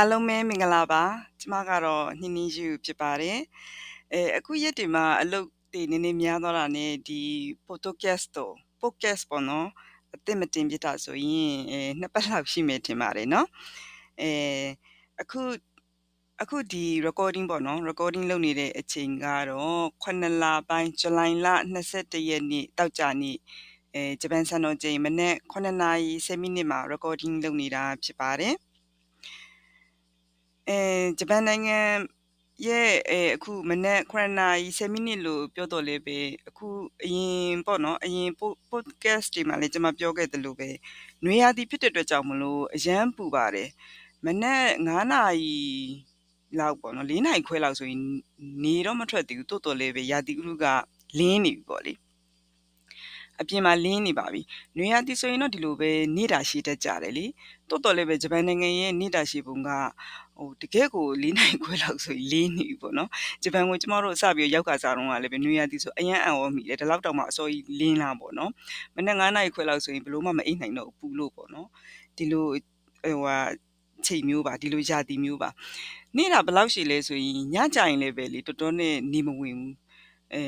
အားလုံးပဲမင်္ဂလာပါကျမကတော့နှင်းနှင်းယူဖြစ်ပါတယ်အဲအခုရက်ဒီမှာအလုပ်တွေနည်းနည်းများသွားတာနဲ့ဒီ podcast တော့ podcast ပေါ့နော်အသစ်မတင်ပြတာဆိုရင်အဲနှစ်ပတ်လောက်ရှိမယ်ထင်ပါတယ်နော်အဲအခုအခုဒီ recording ပေါ့နော် recording လုပ်နေတဲ့အချိန်ကတော့9လပိုင်းဇူလိုင်လ21ရက်နေ့တောက်ကြနေ့အဲဂျပန်စံတော်ချိန်မနေ့9နာရီ10မိနစ်မှာ recording လုပ်နေတာဖြစ်ပါတယ် အဲဂျပန်နိုင်ငံရဲ့အဲအခုမနေ့9နာရီ10မိနစ်လို့ပြောတော့လေပဲအခုအရင်ပေါ့နော်အရင် podcast တွေမှာလည်းကျွန်မပြောခဲ့သလိုပဲနွေရာသီဖြစ်တဲ့အတွက်ကြောင့်မလို့အရန်ပူပါတယ်မနေ့9နာရီလောက်ပေါ့နော်4နာရီခွဲလောက်ဆိုရင်နေတော့မထွက်သေးဘူးတိုးတော်လေးပဲရာသီဥတုကလင်းနေပြီပေါ့လေ အပြင်မှာလင်းနေပါပြီ။နွေရာသီဆိုရင်တော့ဒီလိုပဲနေတာရှိတတ်ကြတယ်လေ။တိုးတော်လည်းပဲဂျပန်နိုင်ငံရဲ့နေတာရှိပုံကဟိုတကယ်ကို၄နိုင်ခွဲလောက်ဆိုလေးနေပြီပေါ့နော်။ဂျပန်ကိုကျမတို့စပြီးရောက်ကစားတော့ကလည်းပဲနွေရာသီဆိုအရန်အံ့ဩမိတယ်။ဒီလောက်တောင်မှအစောကြီးလင်းလာပေါ့နော်။မနေ့9နိုင်ခွဲလောက်ဆိုရင်ဘလို့မှမအိပ်နိုင်တော့ဘူးပူလို့ပေါ့နော်။ဒီလိုဟိုဟာချိန်မျိုးပါဒီလိုရာသီမျိုးပါ။နေတာဘယ်လောက်ရှိလဲဆိုရင်ညကြရင်လည်းပဲလေတော်တော်နဲ့နေမဝင်ဘူး။အဲ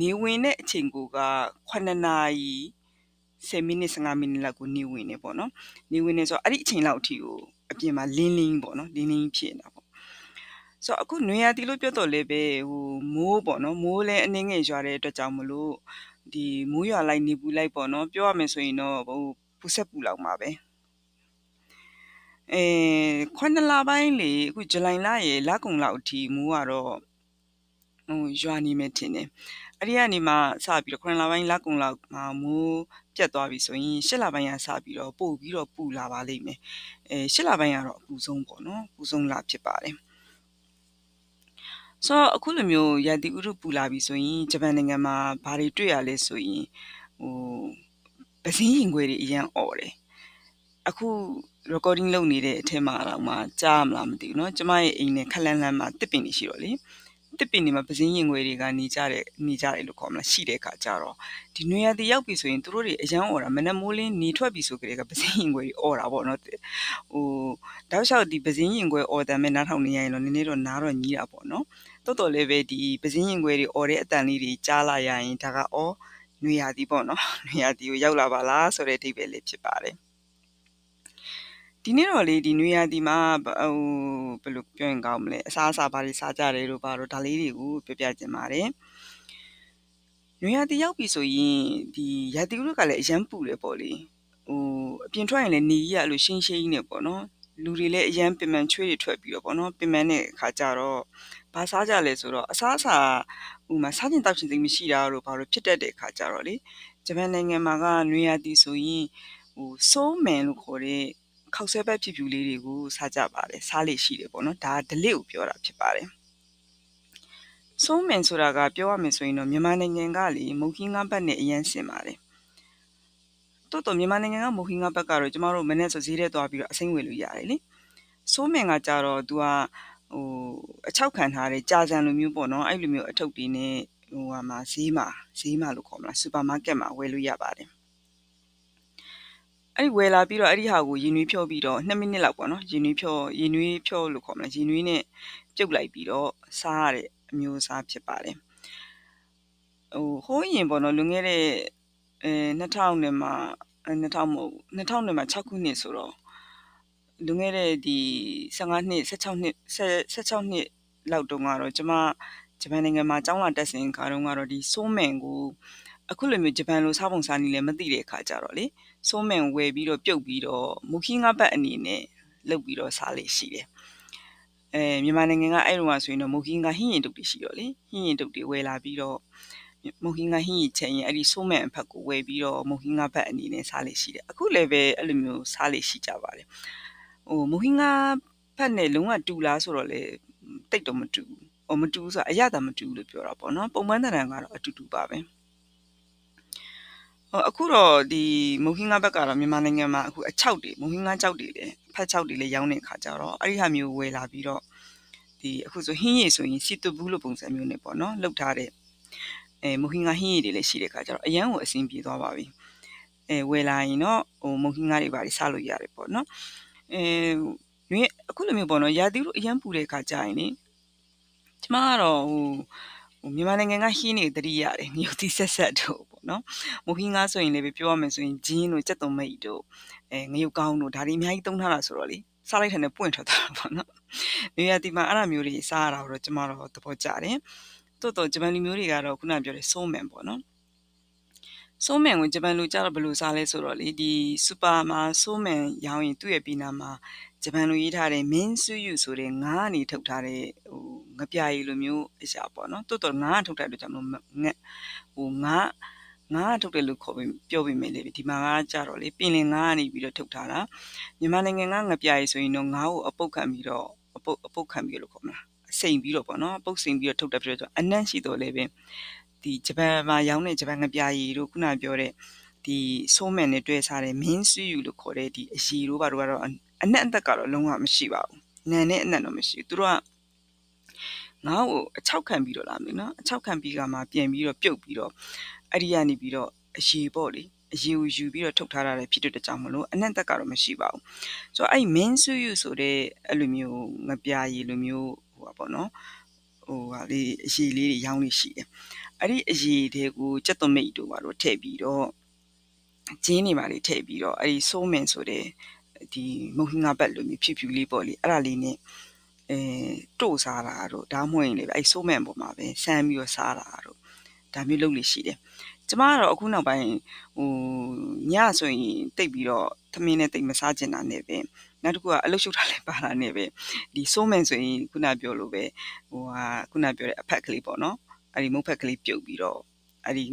နေဝင်တဲ့အချိန်ကိုက9နာရီ10မိနစ်15မိနစ်လောက်ကိုနေဝင်နေပေါ့နော်နေဝင်နေဆိုအဲ့ဒီအချိန်လောက်အထိကိုအပြင်မှာလင်းလင်းပေါ့နော်လင်းလင်းဖြစ်နေတာပေါ့ဆိုတော့အခုနွေရာသီလို့ပြောတော့လေပဲဟိုမိုးပေါ့နော်မိုးလဲအနှင်းငယ်ရွာတဲ့အတွက်ကြောင့်မလို့ဒီမိုးရွာလိုက်နေပူလိုက်ပေါ့နော်ပြောရမယ်ဆိုရင်တော့ဟိုပူဆက်ပူလောက်မှာပဲအဲခွန်းလပိုင်းလေအခုဇူလိုင်လရဲ့လကုံလောက်အထိမိုးကတော့ ဟိုရွာနေမယ်ထင်တယ်အဲ့ဒီကနေမှစပြီးတော့9လပိုင်းလကုံလောက်မှာမိုးပြတ်သွားပြီဆိုရင်10လပိုင်းကစပြီးတော့ပို့ပြီးတော့ပူလာပါလိမ့်မယ်အဲ10လပိုင်းကတော့အပူဆုံးပေါ့နော်ပူဆုံးလာဖြစ်ပါတယ်ဆိုတော့အခုလိုမျိုးရာသီဥတုပူလာပြီဆိုရင်ဂျပန်နိုင်ငံမှာဘာတွေတွေ့ရလဲဆိုရင်ဟိုပစင်းရင်ခွေတွေအရန်អော်တယ်အခု recording လုပ်နေတဲ့အထက်မှာတော့မှကြားမလားမသိဘူးเนาะကျမရဲ့အိမ်နဲ့ခလန်းလန်းမှာတစ်ပင်နေရှိတော့လေ တစ်ပင်တွေမှာပစင်းရင်ငွေတွေကနေကြတဲ့နေကြတယ်လို့ခေါ်မလားရှိတဲ့အခါကျတော့ဒီနွေရာသီရောက်ပြီဆိုရင်သူတို့တွေအရန်អော်တာမနက်မိုးလင်းနေထွက်ပြီဆိုကြတဲ့ကပစင်းရင်ငွေတွေអော်တာပေါ့နော်ဟိုတောက်လျှောက်ဒီပစင်းရင်ငွေអော်တယ်မဲ့နားထောင်နေရရင်တော့နည်းနည်းတော့နားတော့ညီးတာပေါ့နော်တော်တော်လေးပဲဒီပစင်းရင်ငွေတွေអော်တဲ့အတန်လေးတွေကြားလာရရင်ဒါကအော်နွေရာသီပေါ့နော်နွေရာသီကိုရောက်လာပါလားဆိုတဲ့အဓိပ္ပာယ်လေးဖြစ်ပါတယ် ဒီနေ့တော့လေဒီနွေရာသီမှာဟိုဘယ်လိုပြောရင်ကောင်းမလဲအစားအစာဘာတွေစားကြတယ်လို့ဘာလို့ဒါလေးတွေကိုပြောပြချင်ပါတယ်နွေရာသီရောက်ပြီဆိုရင်ဒီရာသီဥတုကလည်းအရန်ပူတယ်ပေါ့လေဟိုအပြင်ထွက်ရင်လည်းနေရလို့ရှင်းရှင်းနေပေါ့နော်လူတွေလည်းအရန်ပင်ပန်းချွေးတွေထွက်ပြီးတော့ပေါ့နော်ပင်ပန်းတဲ့အခါကျတော့ဘာစားကြလဲဆိုတော့အစားအစာဟိုမှာစားကျင်တောက်ချင်စိတ်မရှိတာလို့ဘာလို့ဖြစ်တတ်တဲ့အခါကျတော့လေဂျပန်နိုင်ငံမှာကနွေရာသီဆိုရင်ဟိုဆိုးမန်လို့ခေါ်တဲ့ ခောက်ဆွဲဘက်ဖြစ်ဖြူလေးတွေကိုစားကြပါတယ်စားလေရှိတယ်ပေါ့နော်ဒါဒလစ်ကိုပြောတာဖြစ်ပါတယ်ဆုံးမင်ဆိုတာကပြောရမယ်ဆိုရင်တော့မြန်မာနိုင်ငံကလေမုတ်ခင်းငါးဘက်နဲ့အရန်ဆင်ပါတယ်တော်တော်မြန်မာနိုင်ငံကမုတ်ခင်းငါးဘက်ကတော့ကျမတို့မနေ့ဆိုဈေးထဲသွားပြီးတော့အစိမ့်ဝယ်လို့ရတယ်လေဆုံးမင်ကကြတော့ तू ကဟိုအချောက်ခံထားတဲ့ကြာစံလိုမျိုးပေါ့နော်အဲ့လိုမျိုးအထုပ်တွေနဲ့ဟိုဟာမှာဈေးမှာဈေးမှာလို့ခေါ်မလားစူပါမားကတ်မှာဝယ်လို့ရပါတယ် အဲ့ဒီဝယ်လာပြီးတော့အဲ့ဒီဟာကိုရင်နွေးဖြောပြီးတော့2မိနစ်လောက်ပေါ့နော်ရင်နွေးဖြောရင်နွေးဖြောလို့ခေါ်မလားရင်နွေးနဲ့ပြုတ်လိုက်ပြီးတော့စားရတဲ့အမျိုးအစားဖြစ်ပါတယ်ဟိုဟိုးရင်ပေါ့နော်လွန်ခဲ့တဲ့အဲ2000နဲ့မှ2000မဟုတ်2000နဲ့မှ6ခုနှစ်ဆိုတော့လွန်ခဲ့တဲ့ဒီ15နှစ်16နှစ်16နှစ်လောက်တုန်းကတော့ကျမဂျပန်နိုင်ငံမှာကျောင်းလာတက်စဉ်ခါတုန်းကတော့ဒီဆိုးမန်ကိုအခုလိုမျိုးဂျပန်လိုစားပုံစားနည်းလည်းမသိတဲ့အခါကြတော့လေ ဆိုးမန်ဝယ်ပြီးတော့ပြုတ်ပြီးတော့မူခင်းငါဘတ်အနေနဲ့လုပ်ပြီးတော့စားလေရှိတယ်အဲမြန်မာနိုင်ငံကအဲ့လိုမှဆိုရင်တော့မူခင်းကဟင်းရင်တုတ်တွေရှိတော့လေဟင်းရင်တုတ်တွေဝယ်လာပြီးတော့မုတ်ဟင်းကဟင်းရီချင်ရင်အဲ့ဒီဆိုးမဲ့အဖက်ကိုဝယ်ပြီးတော့မုတ်ဟင်းကဘက်အနေနဲ့စားလေရှိတယ်အခုလည်းပဲအဲ့လိုမျိုးစားလေရှိကြပါတယ်ဟိုမုတ်ဟင်းကဘက်နဲ့လုံးဝတူလားဆိုတော့လေတိတ်တော့မတူဘူးဟိုမတူဆိုတာအရသာမတူလို့ပြောတာပေါ့နော်ပုံမှန်တန်ကတော့အတူတူပါပဲ အခုတော့ဒီမုန်ဟင်းငါဘက်ကတော့မြန်မာနိုင်ငံမှာအခုအချောက်တွေမုန်ဟင်းငါကြောက်တွေလည်းဖတ်ချောက်တွေလည်းရောင်းနေခါကြတော့အဲ့ဒီဟာမျိုးဝယ်လာပြီးတော့ဒီအခုဆိုဟင်းရည်ဆိုရင်စီတူဘူးလို့ပုံစံမျိုးနဲ့ပေါ့နော်လောက်ထားတဲ့အဲမုန်ဟင်းငါဟင်းရည်တွေလည်းရှိတဲ့ခါကြတော့အရန်ကိုအဆင်ပြေသွားပါပြီအဲဝယ်လာရင်တော့ဟိုမုန်ဟင်းငါတွေပါလိစားလို့ရတယ်ပေါ့နော်အဲနွေအခုလိုမျိုးပေါ့နော်ရာသီဥတုအရန်ပူတဲ့အခါကြာရင်လေကျမကတော့ဟိုဟိုမြန်မာနိုင်ငံကဟင်းနေတတိရတယ်ငရုတ်သီးဆက်ဆက်တို့ပေါ့ နော်မုဟင်းငါဆိုရင်လည်းပြောရမယ်ဆိုရင်ဂျင်းတို့စက်သွန်မိတ်တို့အဲငရုတ်ကောင်းတို့ဒါတွေအများကြီးသုံးထားတာဆိုတော့လေစားလိုက်တဲ့နဲ့ပွင့်ထွက်သွားတာပေါ့နော်။နေရာဒီမှာအဲ့လိုမျိုးတွေစားရတာတော့ကျမတို့သဘောကျတယ်။တိုးတော့ဂျပန်လူမျိုးတွေကတော့ခုနပြောတဲ့ဆိုးမန်ပေါ့နော်။ဆိုးမန်ကိုဂျပန်လူကြတော့ဘယ်လိုစားလဲဆိုတော့လေဒီစူပါမှာဆိုးမန်ရောင်းရင်သူ့ရဲ့ပြည်နာမှာဂျပန်လူရေးထားတဲ့မင်းဆူယူဆိုတဲ့ငါးအနေထုတ်ထားတဲ့ဟိုငပြာရည်လိုမျိုးအရာပေါ့နော်တိုးတော့ငါးထုတ်ထားတဲ့ကြောင့်မလို့ငက်ဟိုငါး ငါးထုတ်တယ်လို့ခေါ်ပြီးပြောပြီးမယ်လေဒီမှာငါးကြတော့လေပင်လင်ငါးနေပြီးတော့ထုတ်ထားတာမြန်မာနိုင်ငံကငပြားရီဆိုရင်တော့ငါးကိုအပုတ်ခံပြီးတော့အပုတ်အပုတ်ခံပြီးလို့ခေါ်မလားစိန်ပြီးတော့ပေါ့နော်အပုတ်စိန်ပြီးတော့ထုတ်တယ်ပြီးတော့အနံ့ရှိတော့လေပဲဒီဂျပန်မှာရောင်းတဲ့ဂျပန်ငပြားရီတို့ခုနပြောတဲ့ဒီဆိုးမန်နဲ့တွဲစားတဲ့မင်းဆူယူလို့ခေါ်တဲ့ဒီအရီတို့ဘာတို့ကတော့အနက်အသက်ကတော့လုံးဝမရှိပါဘူးနန်နဲ့အနက်တော့မရှိဘူးသူတို့ကငါ့ကိုအချောက်ခံပြီးတော့လာမယ်နော်အချောက်ခံပြီးကမှပြင်ပြီးတော့ပြုတ်ပြီးတော့ အဲ့ဒီကနေပြီးတော့အရေပေါ့လေအရေကိုယူပြီးတော့ထုတ်ထားတာလည်းဖြစ်တဲ့ကြောင့်မလို့အနက်သက်ကတော့မရှိပါဘူးဆိုတော့အဲ့မင်းဆူယူဆိုတဲ့အဲ့လိုမျိုးငပြာရည်လိုမျိုးဟိုပါပေါ့နော်ဟိုဟာလေးအရေလေးတွေရောင်းနေရှိတယ်အဲ့ဒီအရေတွေကိုကြက်သွမိတ်တို့ပါတော့ထည့်ပြီးတော့ဂျင်းနေပါလေးထည့်ပြီးတော့အဲ့ဒီဆိုးမင်ဆိုတဲ့ဒီမုံဟင်းငါဘက်လိုမျိုးဖြူဖြူလေးပေါ့လေအဲ့ဒါလေးနဲ့အဲတို့စားတာတို့ဒါမှမဟုတ်ရင်လေအဲ့ဆိုးမန်ပေါ်မှာပဲဆမ်းပြီးတော့စားတာတို့ ဒါမျိုးလုပ်လို့ရှိတယ်ကျမကတော့အခုနောက်ပိုင်းဟိုညဆိုရင်တိတ်ပြီးတော့သမင်းနဲ့တိတ်မစားကျင်တာနဲ့ပဲနောက်တစ်ခုကအလုရှုပ်တာလည်းပါတာနဲ့ပဲဒီဆိုးမန်ဆိုရင်ခုနပြောလို့ပဲဟိုဟာခုနပြောတဲ့အဖက်ကလေးပေါ့နော်အဲ့ဒီမုတ်ဖက်ကလေးပြုတ်ပြီးတော့အဲ့ဒီ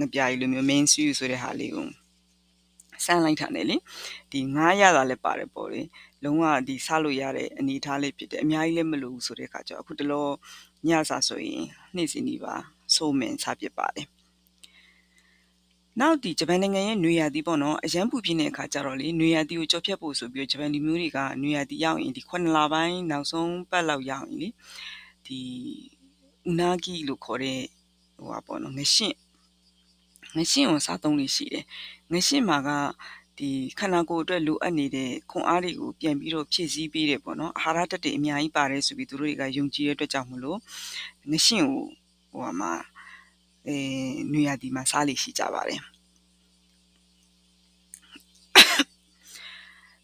ငပြားကြီးလိုမျိုး main suit ဆိုတဲ့ဟာလေးကိုစမ်းလိုက်တာနဲ့လေဒီငားရတာလည်းပါတယ်ပေါ့လေလုံးဝဒီစားလို့ရတဲ့အနေအထားလေးဖြစ်တယ်အများကြီးလည်းမလိုဘူးဆိုတဲ့အခါကျတော့အခုတလောညစာဆိုရင်နေ့စဉ်ဒီပါ ဆိုမင်စားဖြစ်ပါတယ်နောက်ဒီဂျပန်နိုင်ငံရဲ့နွေရာသီပေါ့နော်အရန်ပူပြင်းတဲ့အခါကျတော့လေနွေရာသီကိုကြော်ဖြတ်ဖို့ဆိုပြီးဂျပန်လူမျိုးတွေကနွေရာသီရောက်ရင်ဒီ9လပိုင်းနောက်ဆုံးပတ်လောက်ရောက်ရင်လေဒီဥနာဂီလို့ခေါ်တဲ့ဟိုပါပေါ့နော်ငရှင့်ငရှင့်ကိုစားသုံးလို့ရှိတယ်ငရှင့်မှာကဒီခန္ဓာကိုယ်အတွက်လိုအပ်နေတဲ့ခွန်အားတွေကိုပြန်ပြီးတော့ဖြည့်ဆည်းပေးတယ်ပေါ့နော်အာဟာရဓာတ်တွေအများကြီးပါတယ်ဆိုပြီးသူတို့တွေကယုံကြည်တဲ့အတွက်ကြောင့်မလို့ငရှင့်ကို ဟိုမှာအဲနွေရာသီမှာစားလိရှိကြပါတယ်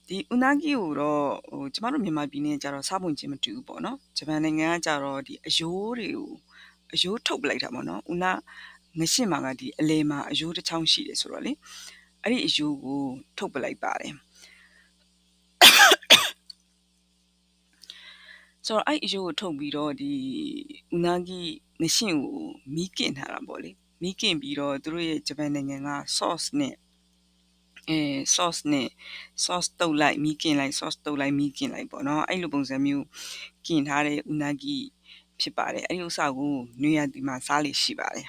ဒီဥနာဂီကိုတော့ဟိုကျမတို့မြန်မာပြည်နဲ့ကြတော့စားပုံချင်းမတူဘူးပေါ့နော်ဂျပန်နိုင်ငံကကြတော့ဒီအယိုးတွေကိုအယိုးထုတ်ပလိုက်တာပေါ့နော်ဥနာငရှင်းမှာကဒီအလဲမှာအယိုးတစ်ချောင်းရှိတယ်ဆိုတော့လေအဲ့ဒီအယိုးကိုထုတ်ပလိုက်ပါတယ်ဆိုတော့အဲ့အယိုးကိုထုတ်ပြီးတော့ဒီဥနာဂီင ရှင်းကိုမီးကင်ထားတာပေါ့လေမီးကင်ပြီးတော့သူတို့ရဲ့ဂျပန်နိုင်ငံက sauce နဲ့အဲ sauce နဲ့ sauce တုပ်လိုက်မီးကင်လိုက် sauce တုပ်လိုက်မီးကင်လိုက်ပေါ့နော်အဲ့လိုပုံစံမျိုးကင်ထားတဲ့ဥနာဂီဖြစ်ပါတယ်အဲ့ဒီဥစ္စာကိုနွေရာသီမှာစားလိရှိပါတယ်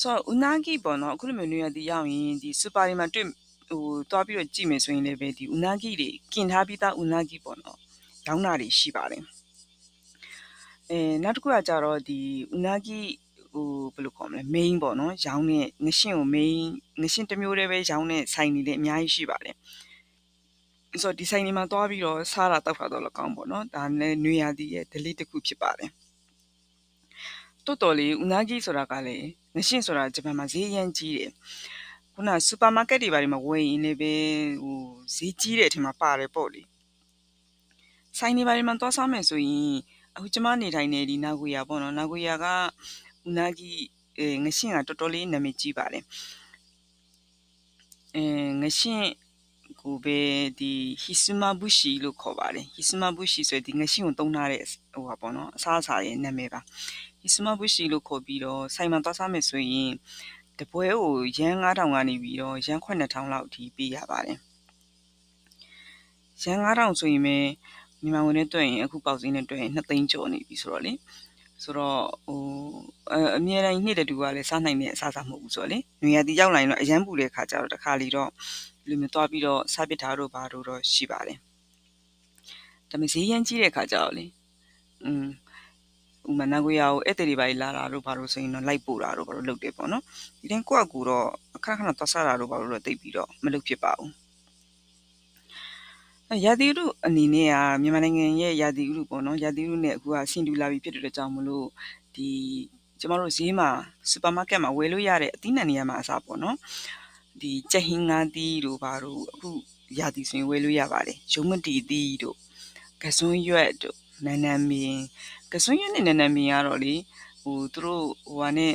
ဆိုတော့ဥနာဂီပေါ့နော်အခုလိုမျိုးနွေရာသီရောက်ရင်ဒီစူပါတွေမှာတွေ့ဟိုတွားပြီးတော့ကြည့်မယ်ဆိုရင်လည်းပဲဒီဥနာဂီတွေကင်ထားပြီးသားဥနာဂီပေါ့နော်ရောင်းတာတွေရှိပါတယ် အဲနောက်တစ်ခုကကြတော့ဒီဥနာဂီဟိုဘယ်လိုခေါ်မလဲ main ပေါ့နော်ရောင်းတဲ့ငရှင်းကို main ငရှင်းတစ်မျိုးတည်းပဲရောင်းတဲ့ဆိုင်တွေလည်းအများကြီးရှိပါတယ်ဆိုတော့ဒီဆိုင်တွေမှာသွားပြီးတော့စားတာတောက်တာတော့လည်းကောင်းပေါ့နော်ဒါနဲ့နွေရာသီရဲ့ delay တစ်ခုဖြစ်ပါတယ်တော်တော်လေးဦးနာဂီဆိုတာကလည်းငရှင်းဆိုတာဂျပန်မှာဈေးရမ်းကြီးတယ်ခုနစူပါမားကတ်တွေဘာတွေမှာဝယ်ရင်လည်းပဲဟိုဈေးကြီးတဲ့အထင်မှာပါတယ်ပေါ့လေဆိုင်တွေဘာတွေမှာသွားစားမယ်ဆိုရင် အခုကျမနေထိုင်နေဒီနာဂူယာပေါ့နော်နာဂူယာကဦးနာဂီအဲငရှင်းကတော်တော်လေးနာမည်ကြီးပါတယ်အဲငရှင်းကိုပဲဒီဟီစမာဘူရှီလို့ခေါ်ပါတယ်ဟီစမာဘူရှီဆိုဒီငရှင်းကိုတုံးထားတဲ့ဟိုပါပေါ့နော်အစားအစာရဲ့နာမည်ပါဟီစမာဘူရှီလို့ခေါ်ပြီးတော့ဆိုင်မှာသွားစားမယ်ဆိုရင်တပွဲကိုရန်9000ကနေပြီးတော့ရန်9000လောက်အထိပေးရပါတယ်ရန်9000ဆိုရင်ပဲ မြန်မာငွေနဲ့တွက်ရင်အခုပေါက်စင်းနဲ့တွက်ရင်2သိန်းကျော်နေပြီဆိုတော့လေဆိုတော့ဟိုအမြဲတမ်းနေ့တတူကလည်းစားနိုင်တဲ့အစားအစာမဟုတ်ဘူးဆိုတော့လေငွေရတီရောက်လာရင်တော့အရန်ပူတဲ့ခါကျတော့တခါလီတော့ဒီလိုမျိုးသွားပြီးတော့စားပစ်ထားတို့ဘာတို့တော့ရှိပါတယ်ဒါပေမဲ့ဈေးရန်ကြီးတဲ့ခါကျတော့လေอืมဥမနာကိုရအောင်အဲ့တရီပါလာတာတို့ဘာလို့ဆိုရင်တော့လိုက်ပို့တာတို့ဘာလို့လုပ်တယ်ပေါ့နော်ဒီတိုင်းကိုယ့်အကူတော့အခက်ခဏသွားစားတာတို့ဘာလို့တော့တိတ်ပြီးတော့မလုပ်ဖြစ်ပါဘူး ရာသီဥတုအနေနဲ့က မြန်မာနိုင်ငံရဲ့ ရာသီဥတုပေါ့နော် ရာသီဥတုနဲ့ အခုက ဆင်တူလာပြီဖြစ်တဲ့အတွက်ကြောင့်မလို့ ဒီ ကျမတို့ဈေးမှာ စူပါမားကတ်မှာ ဝယ်လို့ရတဲ့ အသီးနှံတွေမှာအစားပေါ့နော် ဒီကြက်ဟင်းငါးသီးတို့ ဘာတို့ အခုရာသီဆိုရင် ဝယ်လို့ရပါတယ် ရုံးမတီသီးတို့ကစွန်းရွက်တို့နန်းနန်းမင်းကစွန်းရွက်နဲ့နန်းနန်းမင်းကတော့လေ ဟို သူတို့ ဟိုဟာနဲ့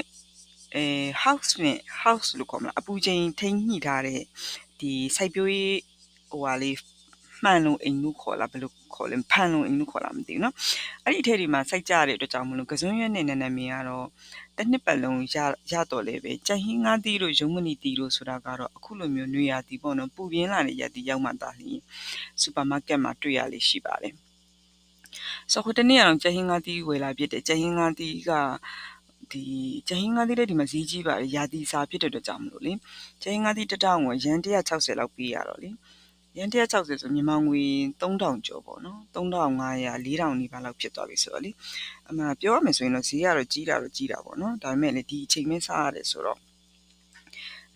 အဲ house နဲ့ house လို့ခေါ်မလား အပူချိန်ထိန်းညှိထားတဲ့ ဒီ စိုက်ပျိုးရေး ဟိုဟာလေး မှန်လို့အိမ်လို့ခေါ်လားဘယ်လိုခေါ်လဲဖန်လို့အိမ်လို့ခေါ်လားမသိဘူးเนาะအဲ့ဒီထဲဒီမှာစိုက်ကြတဲ့အတွက်ကြောင့်မလို့ကစွန်းရွက်နဲ့နန်းနန်းမင်းကတော့တစ်နှစ်ပတ်လုံးရရတော့လေပဲကြက်ဟင်းငါးသီးတို့ရုံမနီသီးတို့ဆိုတာကတော့အခုလိုမျိုးနွေရာသီပေါ့နော်ပူပြင်းလာတဲ့ရာသီရောက်မှသာလျှင်စူပါမားကတ်မှာတွေ့ရလေရှိပါတယ်ဆိုတော့တနေ့အောင်ကြက်ဟင်းငါးသီးဝယ်လာပြစ်တယ်ကြက်ဟင်းငါးသီးကဒီကျဟင်းငါးသီးလေးဒီမှာဈေးကြီးပါတယ်ရာသီစာဖြစ်တဲ့အတွက်ကြောင့်မလို့လေကျဟင်းငါးသီးတစ်တောင်ကိုရန်160လောက်ပေးရတော့လေ ရန်160ဆိုမြန်မာငွေ3000ကျော်ပေါ့နော်3500 4000နီးပါးလောက်ဖြစ်သွားပြီဆိုတော့လေအမှပြောရမယ်ဆိုရင်တော့ဈေးကတော့ကြီးတာတော့ကြီးတာပေါ့နော်ဒါပေမဲ့လေဒီအချိန်မဲစားရတယ်ဆိုတော့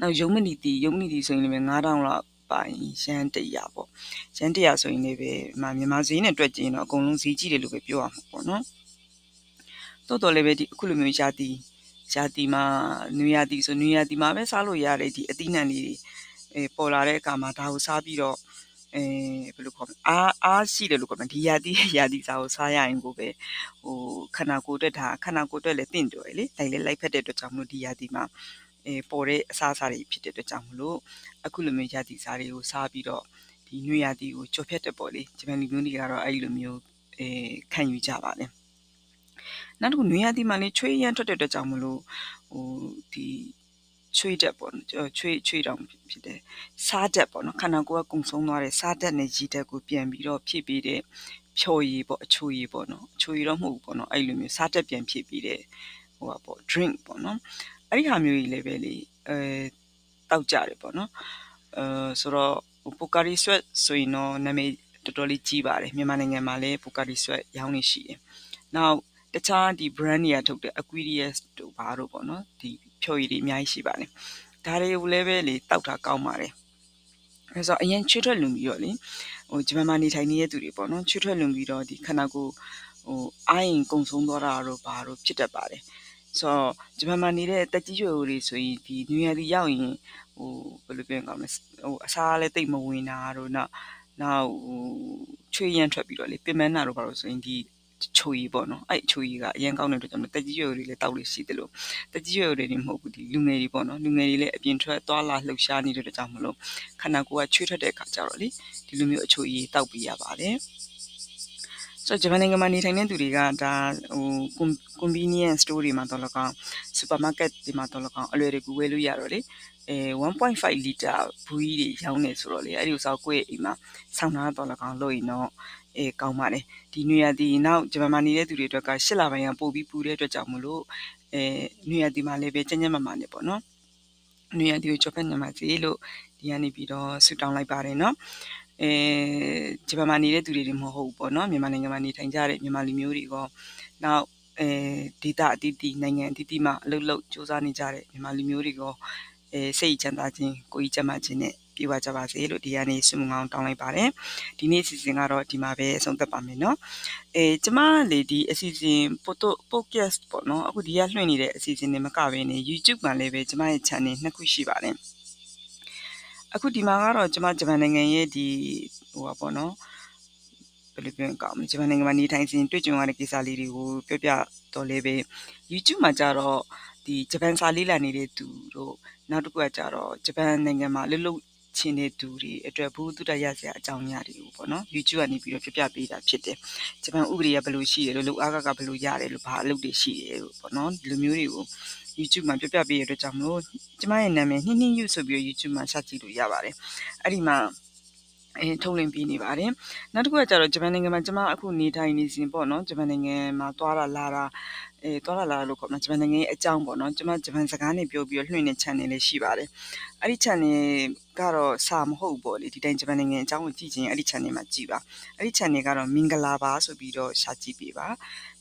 နောက်ယုံမနီတီယုံမနီတီဆိုရင်လည်း9000လောက်ပိုင်ရန်100ပေါ့ရန်100ဆိုရင်လည်းပဲမြန်မာဈေးနဲ့တွက်ကြည့်ရင်တော့အကုန်လုံးဈေးကြီးတယ်လို့ပဲပြောရမှာပေါ့နော်တော်တော်လည်းပဲဒီအခုလိုမျိုးရာသီရာသီမှာနွေရာသီဆိုနွေရာသီမှာပဲစားလို့ရတယ်ဒီအသီးနှံလေးတွေ အဲပေါ်လာတဲ့အခါမှာဒါကိုစားပြီးတော့အဲဘယ်လိုခေါ်မလဲအားအားရှိတယ်လို့ခေါ်မှာဒီရာသီရာသီစားကိုစားရရင်ကိုပဲဟိုခန္ဓာကိုယ်အတွက်ဒါခန္ဓာကိုယ်အတွက်လည်းတင့်တော်ရယ်လေတိုင်းလည်းလိုက်ဖက်တဲ့အတွက်ကြောင့်မလို့ဒီရာသီမှာအဲပေါ်တဲ့အစားအစာတွေဖြစ်တဲ့အတွက်ကြောင့်မလို့အခုလိုမျိုးရာသီစားတွေကိုစားပြီးတော့ဒီနွေရာသီကိုကြော်ဖြတ်တဲ့ပေါ့လေဂျပန်လူမျိုးတွေကတော့အဲ့လိုမျိုးအဲခံယူကြပါတယ်နောက်တစ်ခုနွေရာသီမှာလေချွေးရမ်းထွက်တဲ့အတွက်ကြောင့်မလို့ဟိုဒီ ချွေးတက်ပေါ့နော်ချွေးချွေးတောင်ဖြစ်တယ်စားတက်ပေါ့နော်ခန္ဓာကိုယ်ကကုံဆုံးသွားတဲ့စားတက်နဲ့ရည်တက်ကိုပြန်ပြီးတော့ဖြည့်ပေးတဲ့ဖြော်ရည်ပေါ့အချိုရည်ပေါ့နော်အချိုရည်တော့မဟုတ်ဘူးပေါ့နော်အဲ့လိုမျိုးစားတက်ပြန်ဖြည့်ပေးတဲ့ဟိုပါပေါ့ drink ပေါ့နော်အဲ့ဒီဟာမျိုးကြီးလည်းပဲလေအဲတောက်ကြတယ်ပေါ့နော်အဲဆိုတော့ပိုကာရီဆွက်ဆိုရင်တော့နာမည်တော်တော်လေးကြီးပါတယ်မြန်မာနိုင်ငံမှာလည်းပိုကာရီဆွက်ရောင်းနေရှိတယ်နောက် တခြားဒီ brand တွေကထုတ်တဲ့ Aquarius တို့ဘာတို့ပေါ့နော်ဒီဖြော်ရည်တွေအများကြီးရှိပါတယ်ဒါတွေကိုလည်းပဲလေတောက်တာကောင်းပါတယ်အဲဆိုအရင်ချွေးထွက်လွန်ပြီးတော့လေဟိုဂျပန်မှာနေထိုင်နေတဲ့သူတွေပေါ့နော်ချွေးထွက်လွန်ပြီးတော့ဒီခန္ဓာကိုယ်ဟိုအာရင်ကုံဆုံးသွားတာတို့ဘာတို့ဖြစ်တတ်ပါတယ်ဆိုတော့ဂျပန်မှာနေတဲ့တက်ကြီးရွယ်တွေဆိုရင်ဒီနွေရာသီရောက်ရင်ဟိုဘယ်လိုပြောရမလဲဟိုအစားလည်းတိတ်မဝင်တာတို့နောက်နောက်ဟိုချွေးရမ်းထွက်ပြီးတော့လေပင်မနာတို့ဘာလို့ဆိုရင်ဒီ ချိုရီပေါ့နော်အဲ့ချိုရီကအရင်ကောင်းတဲ့အတွက်ကြောင့်တက်ကြီးရွယ်တွေလည်းတောက်လို့ရှိတယ်လို့တက်ကြီးရွယ်တွေနေမဟုတ်ဘူးဒီလူငယ်တွေပေါ့နော်လူငယ်တွေလည်းအပြင်ထွက်သွားလာလှုပ်ရှားနေတဲ့အတွက်ကြောင့်မလို့ခန္ဓာကိုယ်ကချွေးထွက်တဲ့အခါကျတော့လေဒီလိုမျိုးအချိုရီတောက်ပြရပါတယ်ဆိုတော့ဂျပန်နိုင်ငံမှာနေထိုင်တဲ့သူတွေကဒါဟို convenience store တွေမှာတော့လကောင် supermarket တွေမှာတော့လကောင်အလွယ်တကူဝယ်လို့ရတော့လေအဲ1.5လီတာဘူးကြီးတွေရောင်းနေဆိုတော့လေအဲ့ဒီဥစားကိုယ့်ရဲ့အိမ်မှာဆောင်းထားတော့လကောင်လို့ရင်တော့ အဲကောင်းပါတယ်ဒီနွေရာသီနောက်ဂျပန်မှာနေတဲ့သူတွေအတွက်ကရှစ်လပိုင်းကပို့ပြီးပူတဲ့အတွက်ကြောင့်မလို့အဲနွေရာသီမှာလည်းပဲကျဉ်းကျဉ်းမမာနေပေါ့နော်နွေရာသီကိုကြော်ဖက်ညမှာစီလို့ဒီကနေပြီးတော့ဆူတောင်းလိုက်ပါတယ်နော်အဲဂျပန်မှာနေတဲ့သူတွေတွေမဟုတ်ဘူးပေါ့နော်မြန်မာနိုင်ငံမှာနေထိုင်ကြတဲ့မြန်မာလူမျိုးတွေကနောက်အဲဒေတာအတီးတီနိုင်ငံအတီးတီမှာအလုပ်လုပ်စူးစမ်းနေကြတဲ့မြန်မာလူမျိုးတွေကအဲစိတ်ချမ်းသာခြင်းကိုယ်ကြီးကျန်းမာခြင်းနဲ့ ပြေဝကြပါစေလို့ဒီကနေ့ဆုမငောင်းတောင်းလိုက်ပါတယ်ဒီနေ့အစီအစဉ်ကတော့ဒီမှာပဲအဆုံးသတ်ပါမယ်เนาะအဲကျမလေဒီအစီအစဉ် photo podcast ပေါ့เนาะအခုဒီကလွှင့်နေတဲ့အစီအစဉ်တွေမကဘဲね YouTube မှာလည်းပဲကျမရဲ့ channel နှစ်ခုရှိပါတယ်အခုဒီမှာကတော့ကျမဂျပန်နိုင်ငံရဲ့ဒီဟိုပါပေါ့နော်ဘယ်လိုပြောကောင်းမလဲဂျပန်နိုင်ငံမှာနေထိုင်စဉ်တွေ့ကြုံရတဲ့ကိစ္စလေးတွေကိုပြောပြတော့လဲပဲ YouTube မှာကြတော့ဒီဂျပန်စာလေးလာနေတဲ့သူတို့နောက်တစ်ခုကကြတော့ဂျပန်နိုင်ငံမှာလှုပ်လှုပ် ချင်းတဲ့သူတွေအတွက်ဘူးတုတရစရာအကြောင်းအရာတွေကိုပေါ့နော် YouTube ကနေပြီးတော့ပြပြပေးတာဖြစ်တယ်ဂျပန်ဥပဒေကဘယ်လိုရှိတယ်လို့လုံအားကကဘယ်လိုရတယ်လို့ဘာအလုပ်တွေရှိတယ်လို့ပေါ့နော်ဒီလိုမျိုးတွေကို YouTube မှာပြပြပေးရတဲ့ကြောင့်မလို့ကျမရဲ့နာမည်နှင်းနှင်းယူဆိုပြီးတော့ YouTube မှာဆက်ကြည့်လို့ရပါတယ်အဲ့ဒီမှာအဲထုတ်လင်းပေးနေပါတယ်နောက်တစ်ခုကကျတော့ဂျပန်နိုင်ငံမှာကျမအခုနေထိုင်နေစဉ်ပေါ့နော်ဂျပန်နိုင်ငံမှာသွားတာလာတာ အဲ အဲသွားလာလာလို့ခေါ်မှာဂျပန်နိုင်ငံရဲ့အကြောင်းပေါ့နော်ကျွန်မဂျပန်စကားနဲ့ပြောပြီးတော့လွှင့်တဲ့ channel လေးရှိပါတယ်အဲ့ဒီ channel ကတော့စာမဟုတ်ပေါ့လေဒီတိုင်းဂျပန်နိုင်ငံအကြောင်းကိုကြည့်ချင်အဲ့ဒီ channel မှာကြည့်ပါအဲ့ဒီ channel ကတော့မင်္ဂလာပါဆိုပြီးတော့ရှာကြည့်ပေးပါ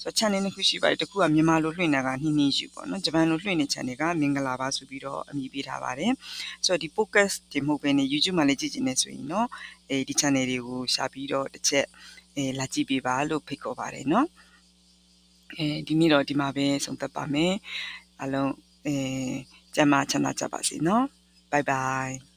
ဆိုတော့ channel နှစ်ခုရှိပါတယ်တစ်ခုကမြန်မာလိုလွှင့်တာကနှင်းနှင်းယူပေါ့နော်ဂျပန်လိုလွှင့်တဲ့ channel ကမင်္ဂလာပါဆိုပြီးတော့အမည်ပေးထားပါတယ်ဆိုတော့ဒီ podcast ဒီမဟုတ်ဘဲနဲ့ YouTube မှာလည်းကြည့်ချင်နေဆိုရင်တော့အဲဒီ channel တွေကိုရှာပြီးတော့တစ်ချက်အဲလာကြည့်ပေးပါလို့ဖိတ်ခေါ်ပါတယ်เนาะ အဲဒီနေ့တော့ဒီမှာပဲဆုံးသက်ပါမယ်အားလုံးအဲကျမ်းမာချမ်းသာကြပါစေနော် bye bye